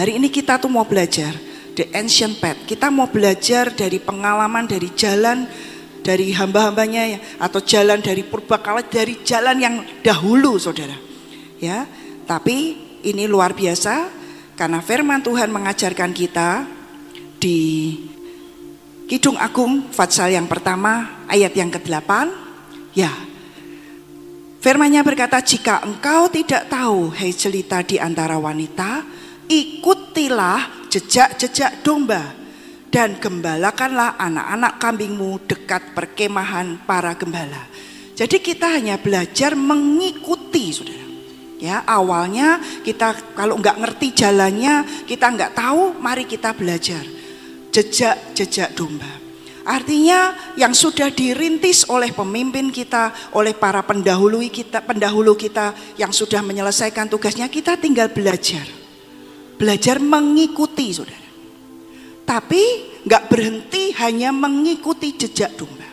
hari ini kita tuh mau belajar the ancient path. Kita mau belajar dari pengalaman, dari jalan, dari hamba-hambanya ya, atau jalan dari purbakala, dari jalan yang dahulu, saudara. Ya, tapi ini luar biasa karena firman Tuhan mengajarkan kita di Kidung Agung Fatsal yang pertama ayat yang ke-8 ya Firmannya berkata jika engkau tidak tahu hei jelita di antara wanita ikutilah jejak-jejak domba dan gembalakanlah anak-anak kambingmu dekat perkemahan para gembala. Jadi kita hanya belajar mengikuti, saudara. Ya, awalnya kita kalau nggak ngerti jalannya, kita nggak tahu, mari kita belajar jejak-jejak domba. Artinya yang sudah dirintis oleh pemimpin kita, oleh para pendahulu kita, pendahulu kita yang sudah menyelesaikan tugasnya, kita tinggal belajar. Belajar mengikuti, Saudara. Tapi nggak berhenti hanya mengikuti jejak domba.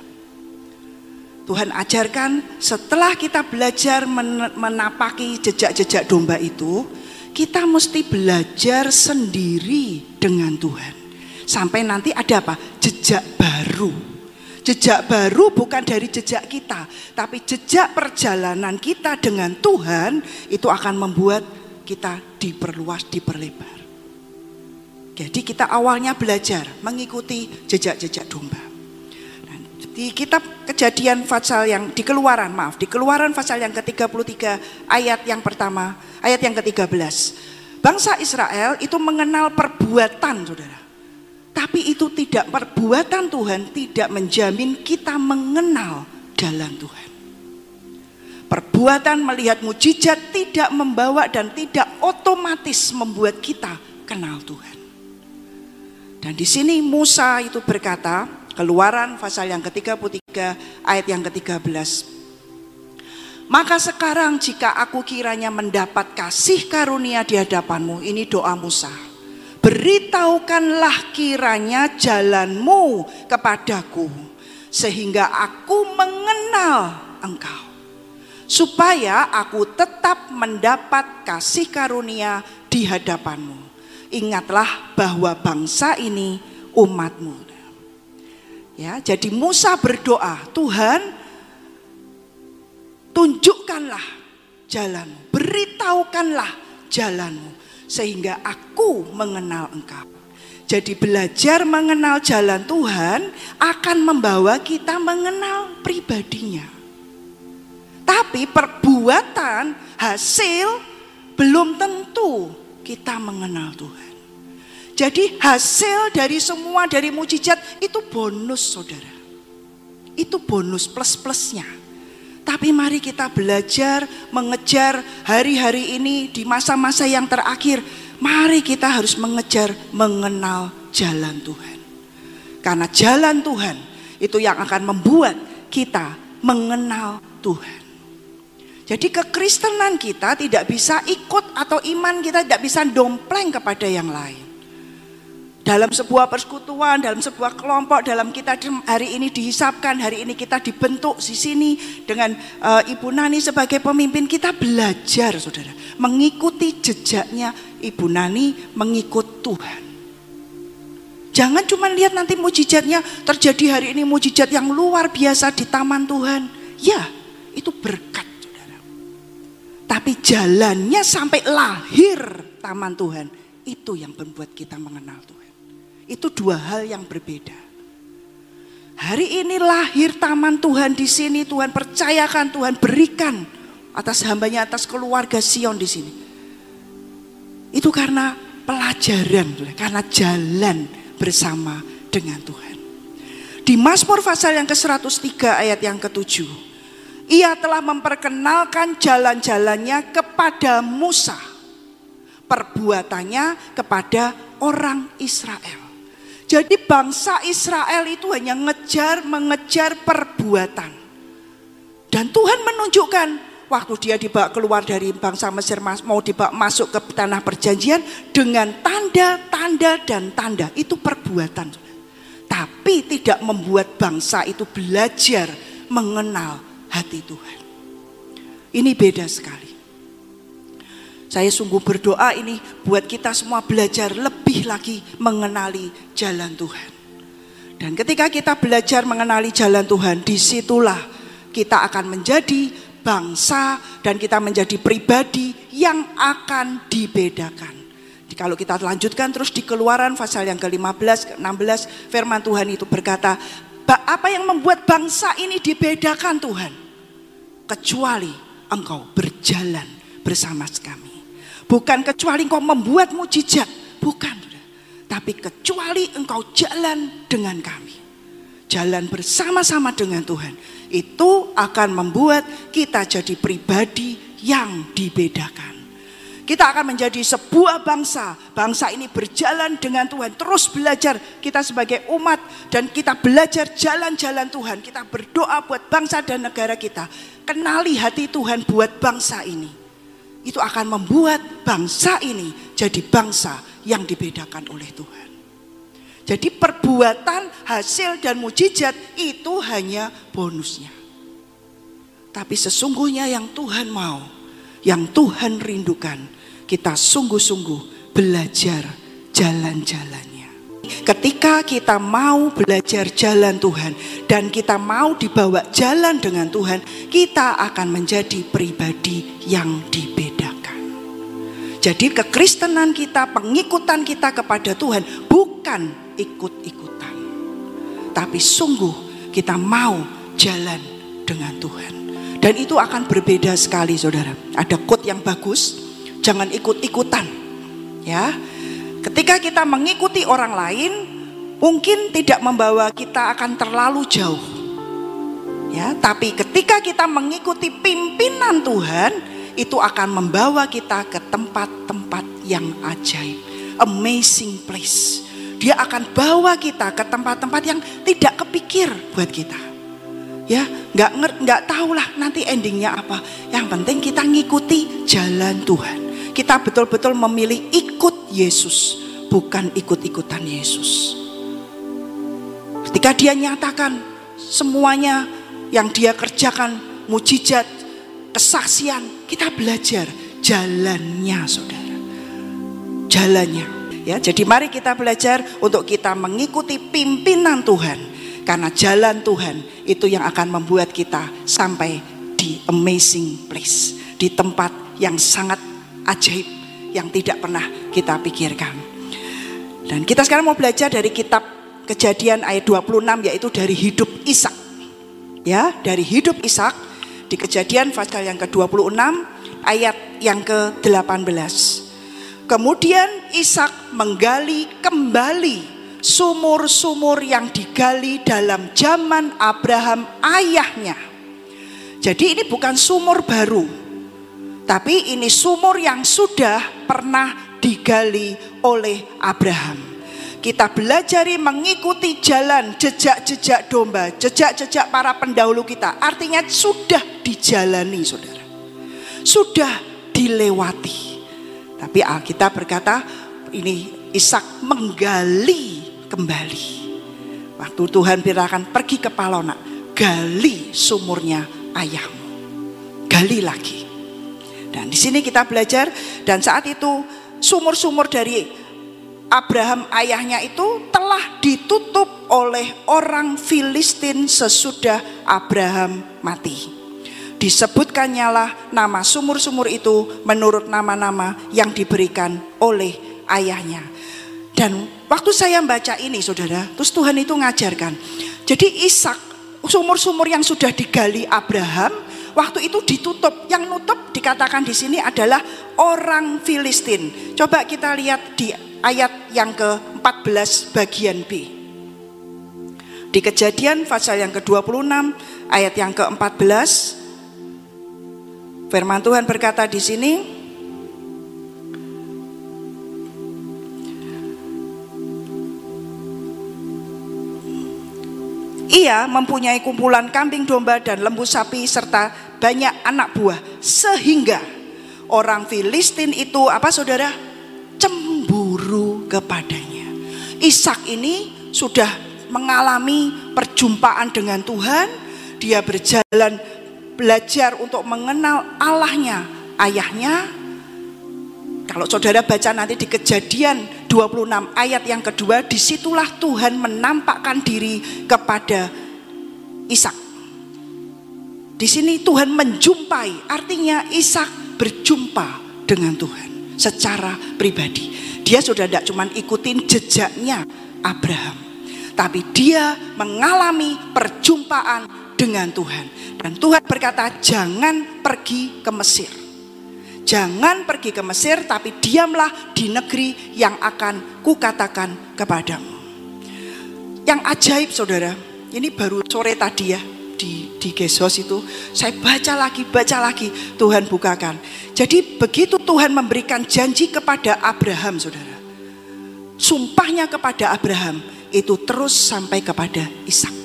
Tuhan ajarkan setelah kita belajar menapaki jejak-jejak domba itu, kita mesti belajar sendiri dengan Tuhan. Sampai nanti ada apa? Jejak baru. Jejak baru bukan dari jejak kita, tapi jejak perjalanan kita dengan Tuhan itu akan membuat kita diperluas, diperlebar. Jadi kita awalnya belajar mengikuti jejak-jejak domba. Di kitab kejadian Fatsal yang di keluaran, maaf, di keluaran Fatsal yang ke-33 ayat yang pertama, ayat yang ke-13. Bangsa Israel itu mengenal perbuatan saudara. Tapi itu tidak perbuatan Tuhan tidak menjamin kita mengenal jalan Tuhan. Perbuatan melihat mujizat tidak membawa dan tidak otomatis membuat kita kenal Tuhan. Dan di sini Musa itu berkata, Keluaran pasal yang ke-33 ayat yang ke-13. Maka sekarang jika aku kiranya mendapat kasih karunia di hadapanmu, ini doa Musa. Beritahukanlah kiranya jalanmu kepadaku, sehingga aku mengenal engkau. Supaya aku tetap mendapat kasih karunia di hadapanmu. Ingatlah bahwa bangsa ini umatmu. Ya, jadi Musa berdoa, Tuhan tunjukkanlah jalanmu, beritahukanlah jalanmu sehingga aku mengenal engkau. Jadi belajar mengenal jalan Tuhan akan membawa kita mengenal pribadinya. Tapi perbuatan hasil belum tentu kita mengenal Tuhan. Jadi hasil dari semua dari mujizat itu bonus saudara. Itu bonus plus-plusnya. Tapi mari kita belajar mengejar hari-hari ini di masa-masa yang terakhir. Mari kita harus mengejar mengenal jalan Tuhan. Karena jalan Tuhan itu yang akan membuat kita mengenal Tuhan. Jadi kekristenan kita tidak bisa ikut atau iman kita tidak bisa dompleng kepada yang lain dalam sebuah persekutuan, dalam sebuah kelompok, dalam kita hari ini dihisapkan, hari ini kita dibentuk di sini dengan uh, Ibu Nani sebagai pemimpin kita belajar, saudara, mengikuti jejaknya Ibu Nani mengikut Tuhan. Jangan cuma lihat nanti mujizatnya terjadi hari ini mujizat yang luar biasa di taman Tuhan. Ya, itu berkat. Tapi jalannya sampai lahir taman Tuhan itu yang membuat kita mengenal Tuhan. Itu dua hal yang berbeda. Hari ini lahir taman Tuhan di sini, Tuhan percayakan, Tuhan berikan atas hambanya, atas keluarga Sion di sini. Itu karena pelajaran, karena jalan bersama dengan Tuhan. Di Mazmur pasal yang ke-103 ayat yang ke-7. Ia telah memperkenalkan jalan-jalannya kepada Musa. Perbuatannya kepada orang Israel. Jadi bangsa Israel itu hanya ngejar mengejar perbuatan. Dan Tuhan menunjukkan waktu dia dibawa keluar dari bangsa Mesir mau dibawa masuk ke tanah perjanjian dengan tanda-tanda dan tanda itu perbuatan. Tapi tidak membuat bangsa itu belajar mengenal hati Tuhan. Ini beda sekali. Saya sungguh berdoa ini buat kita semua belajar lebih lagi mengenali jalan Tuhan. Dan ketika kita belajar mengenali jalan Tuhan, di situlah kita akan menjadi bangsa dan kita menjadi pribadi yang akan dibedakan. Kalau kita lanjutkan terus di keluaran pasal yang ke-15, 16, firman Tuhan itu berkata, apa yang membuat bangsa ini dibedakan Tuhan? Kecuali engkau berjalan bersama kami. Bukan kecuali engkau membuat mujizat, bukan. Tapi kecuali engkau jalan dengan kami. Jalan bersama-sama dengan Tuhan. Itu akan membuat kita jadi pribadi yang dibedakan. Kita akan menjadi sebuah bangsa. Bangsa ini berjalan dengan Tuhan. Terus belajar kita sebagai umat. Dan kita belajar jalan-jalan Tuhan. Kita berdoa buat bangsa dan negara kita. Kenali hati Tuhan buat bangsa ini. Itu akan membuat bangsa ini jadi bangsa yang dibedakan oleh Tuhan. Jadi perbuatan, hasil dan mujizat itu hanya bonusnya. Tapi sesungguhnya yang Tuhan mau, yang Tuhan rindukan, kita sungguh-sungguh belajar jalan-jalannya. Ketika kita mau belajar jalan Tuhan dan kita mau dibawa jalan dengan Tuhan, kita akan menjadi pribadi yang dibedakan. Jadi kekristenan kita, pengikutan kita kepada Tuhan bukan ikut-ikutan. Tapi sungguh kita mau jalan dengan Tuhan. Dan itu akan berbeda sekali saudara. Ada quote yang bagus jangan ikut-ikutan. Ya. Ketika kita mengikuti orang lain, mungkin tidak membawa kita akan terlalu jauh. Ya, tapi ketika kita mengikuti pimpinan Tuhan, itu akan membawa kita ke tempat-tempat yang ajaib. Amazing place. Dia akan bawa kita ke tempat-tempat yang tidak kepikir buat kita. Ya, nggak nggak tahu lah nanti endingnya apa. Yang penting kita ngikuti jalan Tuhan. Kita betul-betul memilih ikut Yesus, bukan ikut-ikutan Yesus. Ketika dia nyatakan semuanya yang dia kerjakan, mujizat, kesaksian, kita belajar jalannya saudara. Jalannya. Ya, jadi mari kita belajar untuk kita mengikuti pimpinan Tuhan. Karena jalan Tuhan itu yang akan membuat kita sampai di amazing place. Di tempat yang sangat ajaib yang tidak pernah kita pikirkan. Dan kita sekarang mau belajar dari kitab Kejadian ayat 26 yaitu dari hidup Ishak. Ya, dari hidup Ishak di Kejadian pasal yang ke-26 ayat yang ke-18. Kemudian Ishak menggali kembali sumur-sumur yang digali dalam zaman Abraham ayahnya. Jadi ini bukan sumur baru, tapi ini sumur yang sudah pernah digali oleh Abraham. Kita belajar mengikuti jalan jejak-jejak domba, jejak-jejak para pendahulu kita. Artinya sudah dijalani saudara. Sudah dilewati. Tapi Alkitab berkata ini Ishak menggali kembali. Waktu Tuhan firman pergi ke Palona, gali sumurnya ayahmu. Gali lagi. Dan di sini kita belajar dan saat itu sumur-sumur dari Abraham ayahnya itu telah ditutup oleh orang Filistin sesudah Abraham mati. Disebutkannya lah nama sumur-sumur itu menurut nama-nama yang diberikan oleh ayahnya. Dan waktu saya membaca ini saudara, terus Tuhan itu ngajarkan. Jadi Ishak, sumur-sumur yang sudah digali Abraham, waktu itu ditutup. Yang nutup dikatakan di sini adalah orang Filistin. Coba kita lihat di ayat yang ke-14 bagian B. Di kejadian pasal yang ke-26 ayat yang ke-14 Firman Tuhan berkata di sini Ia mempunyai kumpulan kambing domba dan lembu sapi serta banyak anak buah sehingga orang Filistin itu apa saudara? Cemburu kepadanya. Ishak ini sudah mengalami perjumpaan dengan Tuhan, dia berjalan belajar untuk mengenal Allahnya, ayahnya, Kalau saudara baca nanti di kejadian 26 ayat yang kedua, di situlah Tuhan menampakkan diri kepada Ishak. Di sini Tuhan menjumpai, artinya Ishak berjumpa dengan Tuhan secara pribadi. Dia sudah tidak cuma ikutin jejaknya Abraham, tapi dia mengalami perjumpaan dengan Tuhan. Dan Tuhan berkata, "Jangan pergi ke Mesir." Jangan pergi ke Mesir, tapi diamlah di negeri yang akan kukatakan kepadamu. Yang ajaib saudara, ini baru sore tadi ya, di, di Gesos itu, saya baca lagi, baca lagi, Tuhan bukakan. Jadi begitu Tuhan memberikan janji kepada Abraham saudara, sumpahnya kepada Abraham, itu terus sampai kepada Ishak.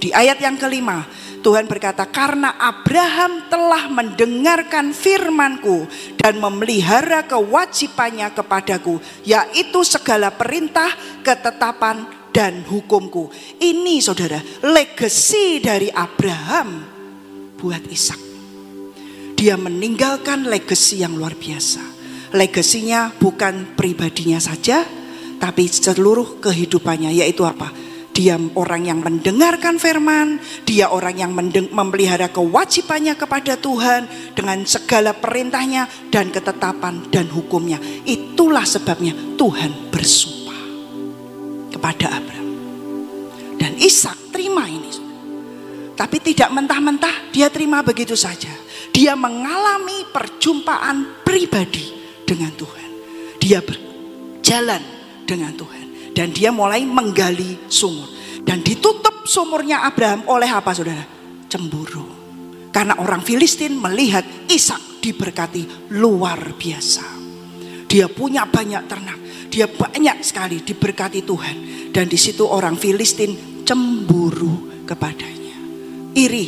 Di ayat yang kelima, Tuhan berkata, karena Abraham telah mendengarkan firmanku dan memelihara kewajibannya kepadaku, yaitu segala perintah, ketetapan, dan hukumku. Ini saudara, legasi dari Abraham buat Ishak. Dia meninggalkan legasi yang luar biasa. Legasinya bukan pribadinya saja, tapi seluruh kehidupannya, yaitu apa? Dia orang yang mendengarkan firman, dia orang yang memelihara kewajibannya kepada Tuhan dengan segala perintahnya dan ketetapan dan hukumnya. Itulah sebabnya Tuhan bersumpah kepada Abraham. Dan Ishak terima ini. Tapi tidak mentah-mentah dia terima begitu saja. Dia mengalami perjumpaan pribadi dengan Tuhan. Dia berjalan dengan Tuhan dan dia mulai menggali sumur. Dan ditutup sumurnya Abraham oleh apa saudara? Cemburu. Karena orang Filistin melihat Ishak diberkati luar biasa. Dia punya banyak ternak. Dia banyak sekali diberkati Tuhan. Dan di situ orang Filistin cemburu kepadanya. Iri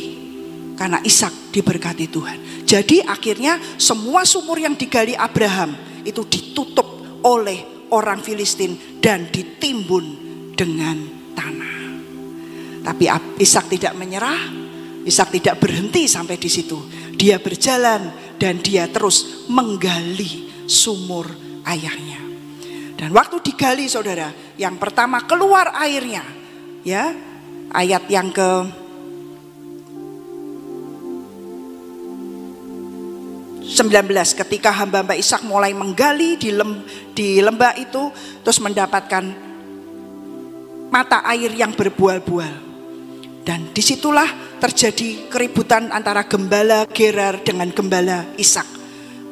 karena Ishak diberkati Tuhan. Jadi akhirnya semua sumur yang digali Abraham itu ditutup oleh orang Filistin dan ditimbun dengan tanah. Tapi Ishak tidak menyerah, Ishak tidak berhenti sampai di situ. Dia berjalan dan dia terus menggali sumur ayahnya. Dan waktu digali saudara, yang pertama keluar airnya. Ya, ayat yang ke 19 ketika hamba-hamba Ishak mulai menggali di, lem, di lembah itu terus mendapatkan mata air yang berbual-bual. Dan di situlah terjadi keributan antara gembala Gerar dengan gembala Ishak.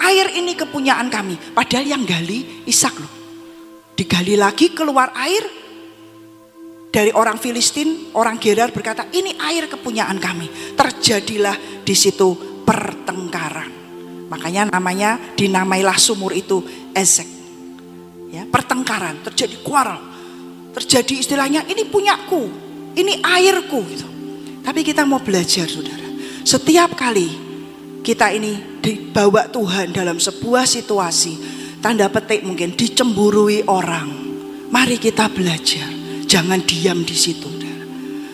Air ini kepunyaan kami, padahal yang gali Ishak loh. Digali lagi keluar air dari orang Filistin, orang Gerar berkata, "Ini air kepunyaan kami." Terjadilah di situ pertengkaran. Makanya namanya dinamailah sumur itu Ezek. Ya, pertengkaran, terjadi quarrel. Terjadi istilahnya ini punyaku, ini airku gitu. Tapi kita mau belajar Saudara. Setiap kali kita ini dibawa Tuhan dalam sebuah situasi, tanda petik mungkin dicemburui orang. Mari kita belajar, jangan diam di situ.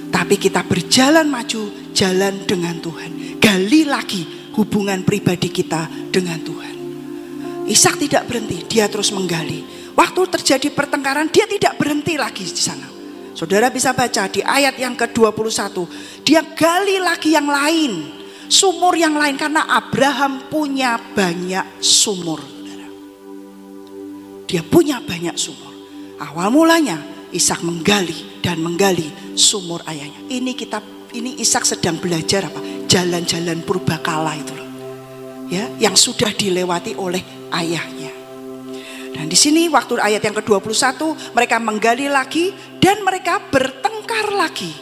Tapi kita berjalan maju, jalan dengan Tuhan. Gali lagi hubungan pribadi kita dengan Tuhan. Ishak tidak berhenti, dia terus menggali. Waktu terjadi pertengkaran, dia tidak berhenti lagi di sana. Saudara bisa baca di ayat yang ke-21, dia gali lagi yang lain, sumur yang lain karena Abraham punya banyak sumur. Dia punya banyak sumur. Awal mulanya Ishak menggali dan menggali sumur ayahnya. Ini kitab ini Ishak sedang belajar apa? jalan-jalan purbakala itu loh. Ya, yang sudah dilewati oleh ayahnya. Dan di sini waktu ayat yang ke-21 mereka menggali lagi dan mereka bertengkar lagi.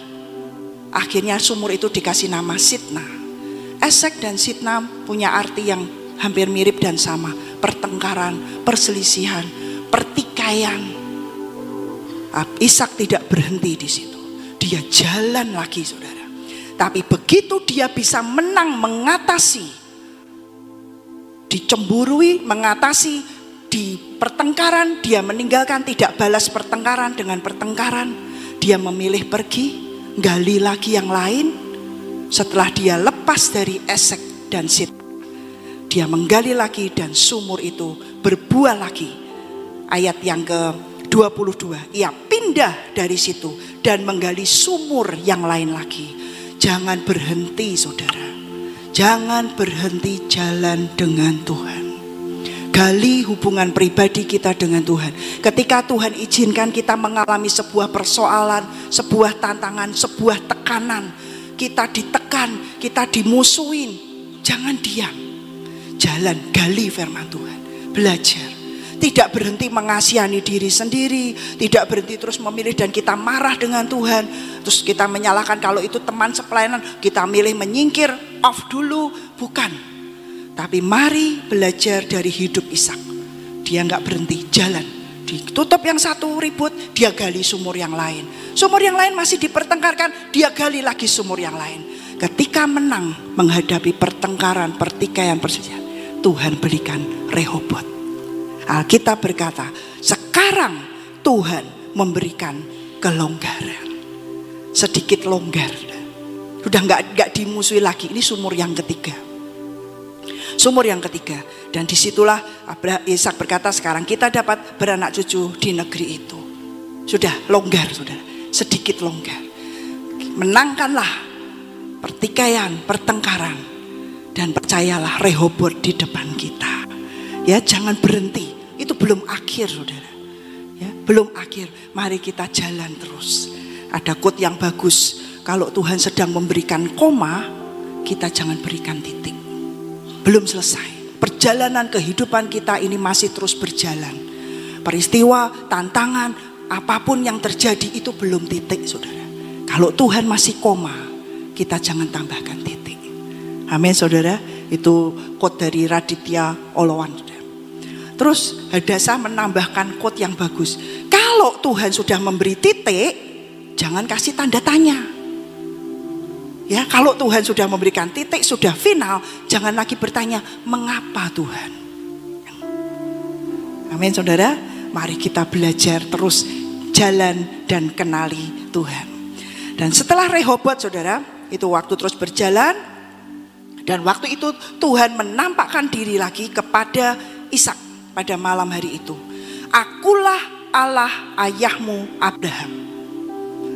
Akhirnya sumur itu dikasih nama Sitna. Esek dan Sitna punya arti yang hampir mirip dan sama. Pertengkaran, perselisihan, pertikaian. Ishak tidak berhenti di situ. Dia jalan lagi saudara. Tapi begitu dia bisa menang mengatasi, dicemburui, mengatasi di pertengkaran, dia meninggalkan tidak balas pertengkaran dengan pertengkaran. Dia memilih pergi, gali lagi yang lain. Setelah dia lepas dari esek dan sit, dia menggali lagi dan sumur itu berbuah lagi. Ayat yang ke 22, ia pindah dari situ dan menggali sumur yang lain lagi. Jangan berhenti saudara. Jangan berhenti jalan dengan Tuhan. Gali hubungan pribadi kita dengan Tuhan. Ketika Tuhan izinkan kita mengalami sebuah persoalan, sebuah tantangan, sebuah tekanan, kita ditekan, kita dimusuhin, jangan diam. Jalan gali firman Tuhan, belajar. Tidak berhenti mengasihani diri sendiri, tidak berhenti terus memilih dan kita marah dengan Tuhan. Terus kita menyalahkan kalau itu teman sepelayanan, kita milih menyingkir, off dulu, bukan. Tapi mari belajar dari hidup Ishak. Dia nggak berhenti, jalan. Ditutup yang satu ribut, dia gali sumur yang lain. Sumur yang lain masih dipertengkarkan, dia gali lagi sumur yang lain. Ketika menang menghadapi pertengkaran, pertikaian, perselisihan, Tuhan berikan rehobot. Alkitab berkata, sekarang Tuhan memberikan kelonggaran. Sedikit longgar. Sudah nggak nggak dimusuhi lagi. Ini sumur yang ketiga. Sumur yang ketiga. Dan di situlah Abraham Ishak berkata sekarang kita dapat beranak cucu di negeri itu. Sudah longgar, saudara. Sedikit longgar. Menangkanlah pertikaian, pertengkaran. Dan percayalah rehobot di depan kita. Ya jangan berhenti itu belum akhir saudara. Ya, belum akhir. Mari kita jalan terus. Ada quote yang bagus. Kalau Tuhan sedang memberikan koma, kita jangan berikan titik. Belum selesai. Perjalanan kehidupan kita ini masih terus berjalan. Peristiwa, tantangan, apa pun yang terjadi itu belum titik saudara. Kalau Tuhan masih koma, kita jangan tambahkan titik. Amin saudara. Itu quote dari Raditya Olowan. Terus Hadasa menambahkan quote yang bagus. Kalau Tuhan sudah memberi titik, jangan kasih tanda tanya. Ya, kalau Tuhan sudah memberikan titik, sudah final, jangan lagi bertanya, mengapa Tuhan? Amin saudara, mari kita belajar terus jalan dan kenali Tuhan. Dan setelah Rehobot saudara, itu waktu terus berjalan, dan waktu itu Tuhan menampakkan diri lagi kepada Ishak pada malam hari itu. Akulah Allah ayahmu Abraham.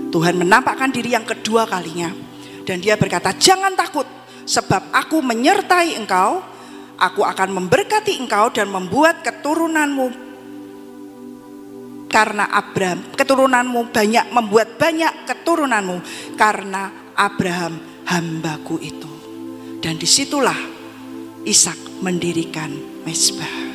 Tuhan menampakkan diri yang kedua kalinya. Dan dia berkata, jangan takut sebab aku menyertai engkau. Aku akan memberkati engkau dan membuat keturunanmu karena Abraham, keturunanmu banyak membuat banyak keturunanmu karena Abraham hambaku itu. Dan di situlah Ishak mendirikan mesbah.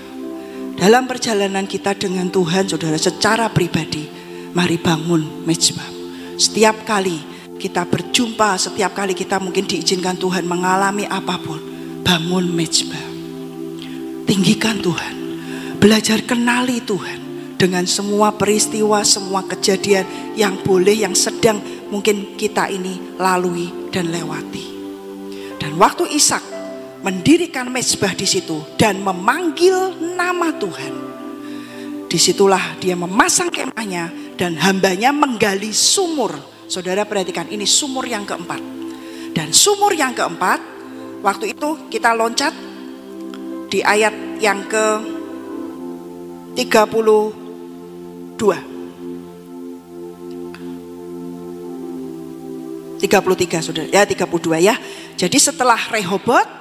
Dalam perjalanan kita dengan Tuhan, saudara, secara pribadi, mari bangun mezbah. Setiap kali kita berjumpa, setiap kali kita mungkin diizinkan Tuhan mengalami apa pun, bangun mezbah. Tinggikan Tuhan, belajar kenali Tuhan dengan semua peristiwa, semua kejadian yang boleh, yang sedang mungkin kita ini lalui dan lewati. Dan waktu Ishak mendirikan mezbah di situ dan memanggil nama Tuhan. Di situlah dia memasang kemahnya dan hambanya menggali sumur. Saudara perhatikan ini sumur yang keempat. Dan sumur yang keempat waktu itu kita loncat di ayat yang ke 32. 33 Saudara. Ya 32 ya. Jadi setelah Rehobot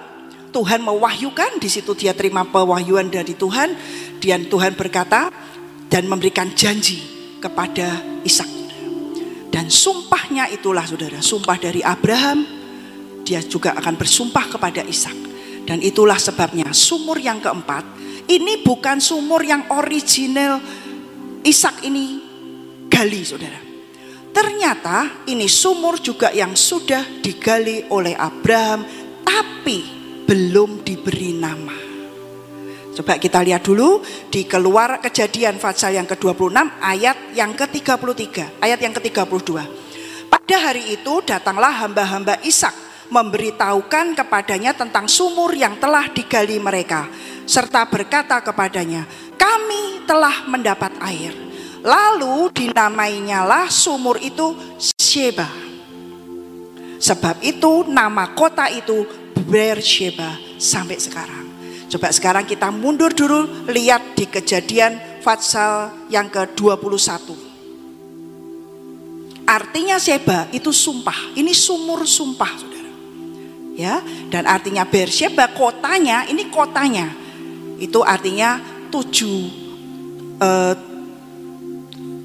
Tuhan mewahyukan, di situ dia terima pewahyuan dari Tuhan, dan Tuhan berkata dan memberikan janji kepada Ishak. Dan sumpahnya itulah saudara, sumpah dari Abraham, dia juga akan bersumpah kepada Ishak. Dan itulah sebabnya sumur yang keempat, ini bukan sumur yang original Ishak ini gali saudara. Ternyata ini sumur juga yang sudah digali oleh Abraham, tapi belum diberi nama. Coba kita lihat dulu di keluar kejadian pasal yang ke-26 ayat yang ke-33, ayat yang ke-32. Pada hari itu datanglah hamba-hamba Ishak memberitahukan kepadanya tentang sumur yang telah digali mereka serta berkata kepadanya, "Kami telah mendapat air." Lalu dinamainyalah sumur itu Sheba. Sebab itu nama kota itu Beersheba sampai sekarang. Coba sekarang kita mundur dulu lihat di kejadian Fatsal yang ke-21. Artinya Seba itu sumpah, ini sumur sumpah saudara. Ya, dan artinya Beersheba kotanya, ini kotanya. Itu artinya tujuh eh,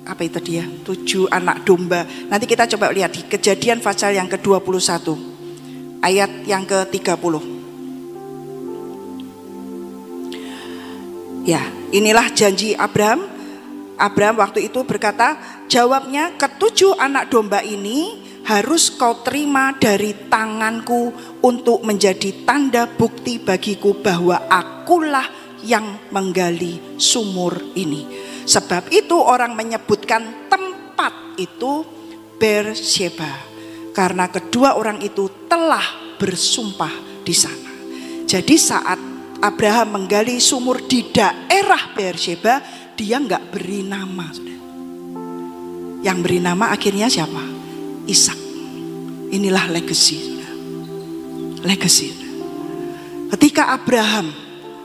apa itu dia? Tujuh anak domba. Nanti kita coba lihat di kejadian pasal yang ke-21 ayat yang ke-30. Ya, inilah janji Abraham. Abraham waktu itu berkata, jawabnya ketujuh anak domba ini harus kau terima dari tanganku untuk menjadi tanda bukti bagiku bahwa akulah yang menggali sumur ini. Sebab itu orang menyebutkan tempat itu Bersheba karena kedua orang itu telah bersumpah di sana. Jadi saat Abraham menggali sumur di daerah Bersheba, dia nggak beri nama. Yang beri nama akhirnya siapa? Ishak. Inilah legacy. Legacy. Ketika Abraham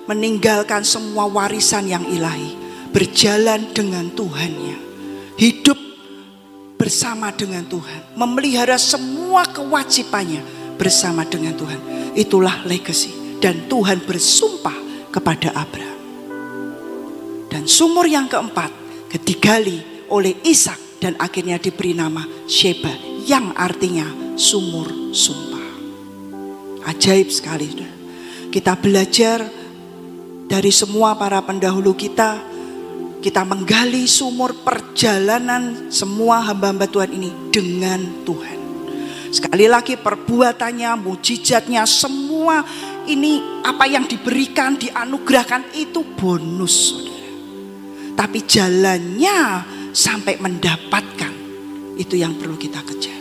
meninggalkan semua warisan yang ilahi, berjalan dengan Tuhannya, hidup bersama dengan Tuhan, memelihara semua kewajibannya bersama dengan Tuhan. Itulah legacy dan Tuhan bersumpah kepada Abraham. Dan sumur yang keempat digali oleh Ishak dan akhirnya diberi nama Sheba yang artinya sumur sumpah. Ajaib sekali. Kita belajar dari semua para pendahulu kita, kita menggali sumur perjalanan semua hamba-hamba Tuhan ini dengan Tuhan. Sekali lagi perbuatannya, mujizatnya, semua ini apa yang diberikan, dianugerahkan itu bonus. Saudara. Tapi jalannya sampai mendapatkan itu yang perlu kita kejar.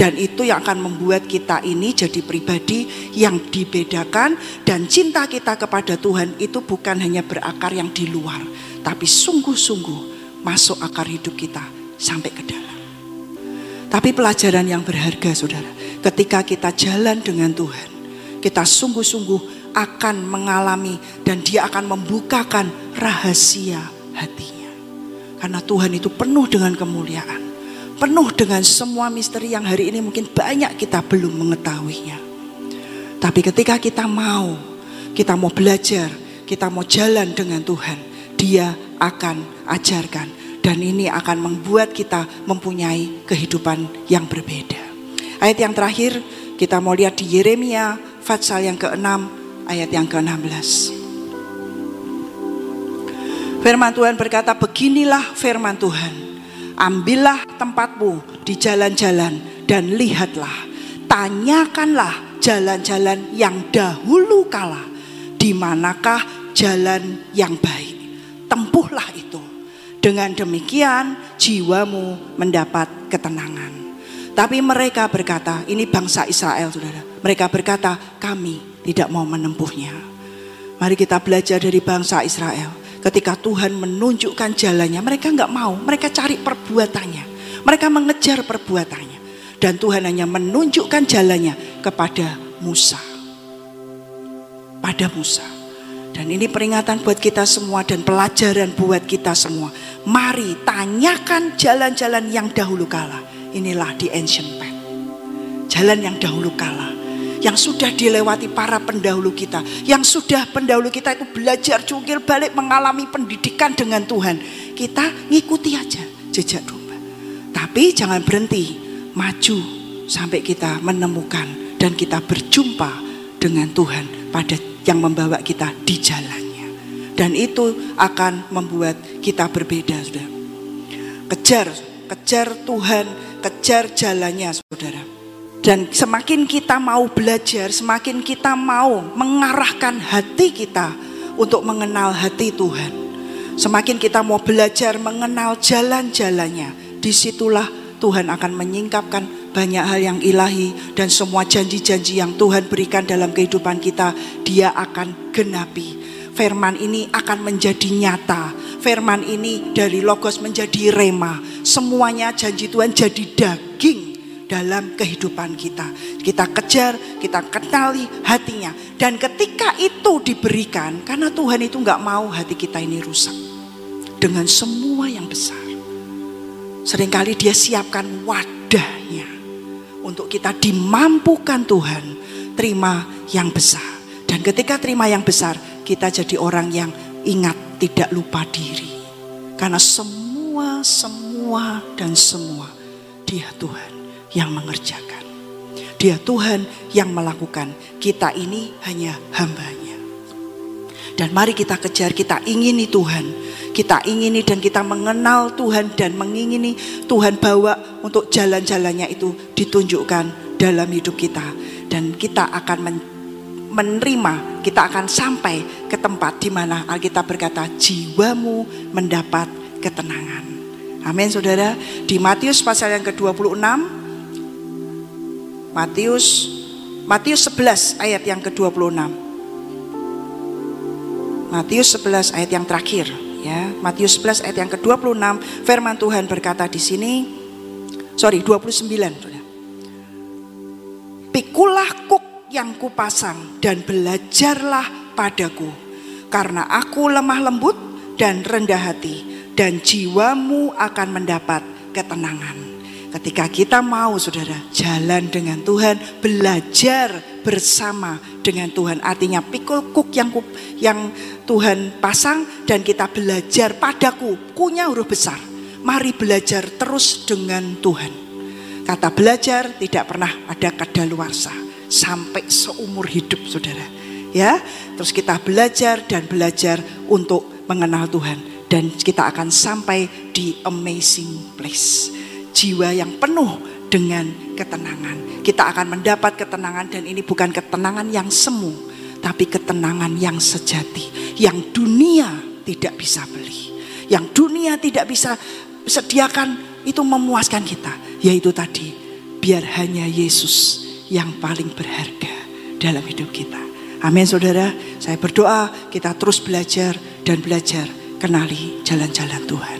Dan itu yang akan membuat kita ini jadi pribadi yang dibedakan dan cinta kita kepada Tuhan itu bukan hanya berakar yang di luar, tapi sungguh-sungguh masuk akar hidup kita sampai ke dalam. Tapi pelajaran yang berharga Saudara, ketika kita jalan dengan Tuhan, kita sungguh-sungguh akan mengalami dan dia akan membukakan rahasia hatinya. Karena Tuhan itu penuh dengan kemuliaan. Penuh dengan semua misteri yang hari ini mungkin banyak kita belum mengetahuinya. Tapi ketika kita mau, kita mau belajar, kita mau jalan dengan Tuhan, dia akan ajarkan. Dan ini akan membuat kita mempunyai kehidupan yang berbeda. Ayat yang terakhir kita mau lihat di Yeremia Fatsal yang ke-6 ayat yang ke-16. Firman Tuhan berkata, beginilah firman Tuhan. Ambillah tempatmu di jalan-jalan dan lihatlah. Tanyakanlah jalan-jalan yang dahulu kala. Di manakah jalan yang baik. Tempuhlah itu. Dengan demikian jiwamu mendapat ketenangan. Tapi mereka berkata, ini bangsa Israel saudara. Mereka berkata, kami tidak mau menempuhnya. Mari kita belajar dari bangsa Israel ketika Tuhan menunjukkan jalannya, mereka nggak mau, mereka cari perbuatannya, mereka mengejar perbuatannya, dan Tuhan hanya menunjukkan jalannya kepada Musa, pada Musa. Dan ini peringatan buat kita semua dan pelajaran buat kita semua. Mari tanyakan jalan-jalan yang dahulu kala. Inilah di ancient path. Jalan yang dahulu kala yang sudah dilewati para pendahulu kita, yang sudah pendahulu kita itu belajar cungkil balik mengalami pendidikan dengan Tuhan. Kita ngikuti aja jejak domba. Tapi jangan berhenti, maju sampai kita menemukan dan kita berjumpa dengan Tuhan pada yang membawa kita di jalannya. Dan itu akan membuat kita berbeda, Saudara. Kejar, kejar Tuhan, kejar jalannya, Saudara. Dan semakin kita mau belajar, semakin kita mau mengarahkan hati kita untuk mengenal hati Tuhan. Semakin kita mau belajar mengenal jalan-jalannya, di situlah Tuhan akan menyingkapkan banyak hal yang ilahi dan semua janji-janji yang Tuhan berikan dalam kehidupan kita, dia akan genapi. Firman ini akan menjadi nyata. Firman ini dari logos menjadi rema. Semuanya janji Tuhan jadi daging dalam kehidupan kita. Kita kejar, kita kenali hatinya. Dan ketika itu diberikan, karena Tuhan itu nggak mau hati kita ini rusak. Dengan semua yang besar. Seringkali dia siapkan wadahnya. Untuk kita dimampukan Tuhan. Terima yang besar. Dan ketika terima yang besar, kita jadi orang yang ingat tidak lupa diri. Karena semua, semua, dan semua dia Tuhan yang mengerjakan. Dia Tuhan yang melakukan. Kita ini hanya hambanya. Dan mari kita kejar, kita ingini Tuhan. Kita ingini dan kita mengenal Tuhan dan mengingini Tuhan bawa untuk jalan-jalannya itu ditunjukkan dalam hidup kita. Dan kita akan menerima, kita akan sampai ke tempat di mana Alkitab berkata jiwamu mendapat ketenangan. Amin saudara. Di Matius pasal yang ke-26 Matius Matius 11 ayat yang ke-26. Matius 11 ayat yang terakhir ya. Matius 11 ayat yang ke-26 firman Tuhan berkata di sini sorry 29 Saudara. Pikulah kuk yang kupasang dan belajarlah padaku karena aku lemah lembut dan rendah hati dan jiwamu akan mendapat ketenangan. Ketika kita mau saudara jalan dengan Tuhan, belajar bersama dengan Tuhan. Artinya pikul kuk yang yang Tuhan pasang dan kita belajar padaku. Kunya huruf besar. Mari belajar terus dengan Tuhan. Kata belajar tidak pernah ada kadaluarsa sampai seumur hidup saudara. Ya, terus kita belajar dan belajar untuk mengenal Tuhan dan kita akan sampai di amazing place jiwa yang penuh dengan ketenangan. Kita akan mendapat ketenangan dan ini bukan ketenangan yang semu, tapi ketenangan yang sejati, yang dunia tidak bisa beli. Yang dunia tidak bisa sediakan itu memuaskan kita, yaitu tadi biar hanya Yesus yang paling berharga dalam hidup kita. Amin saudara, saya berdoa kita terus belajar dan belajar kenali jalan-jalan Tuhan.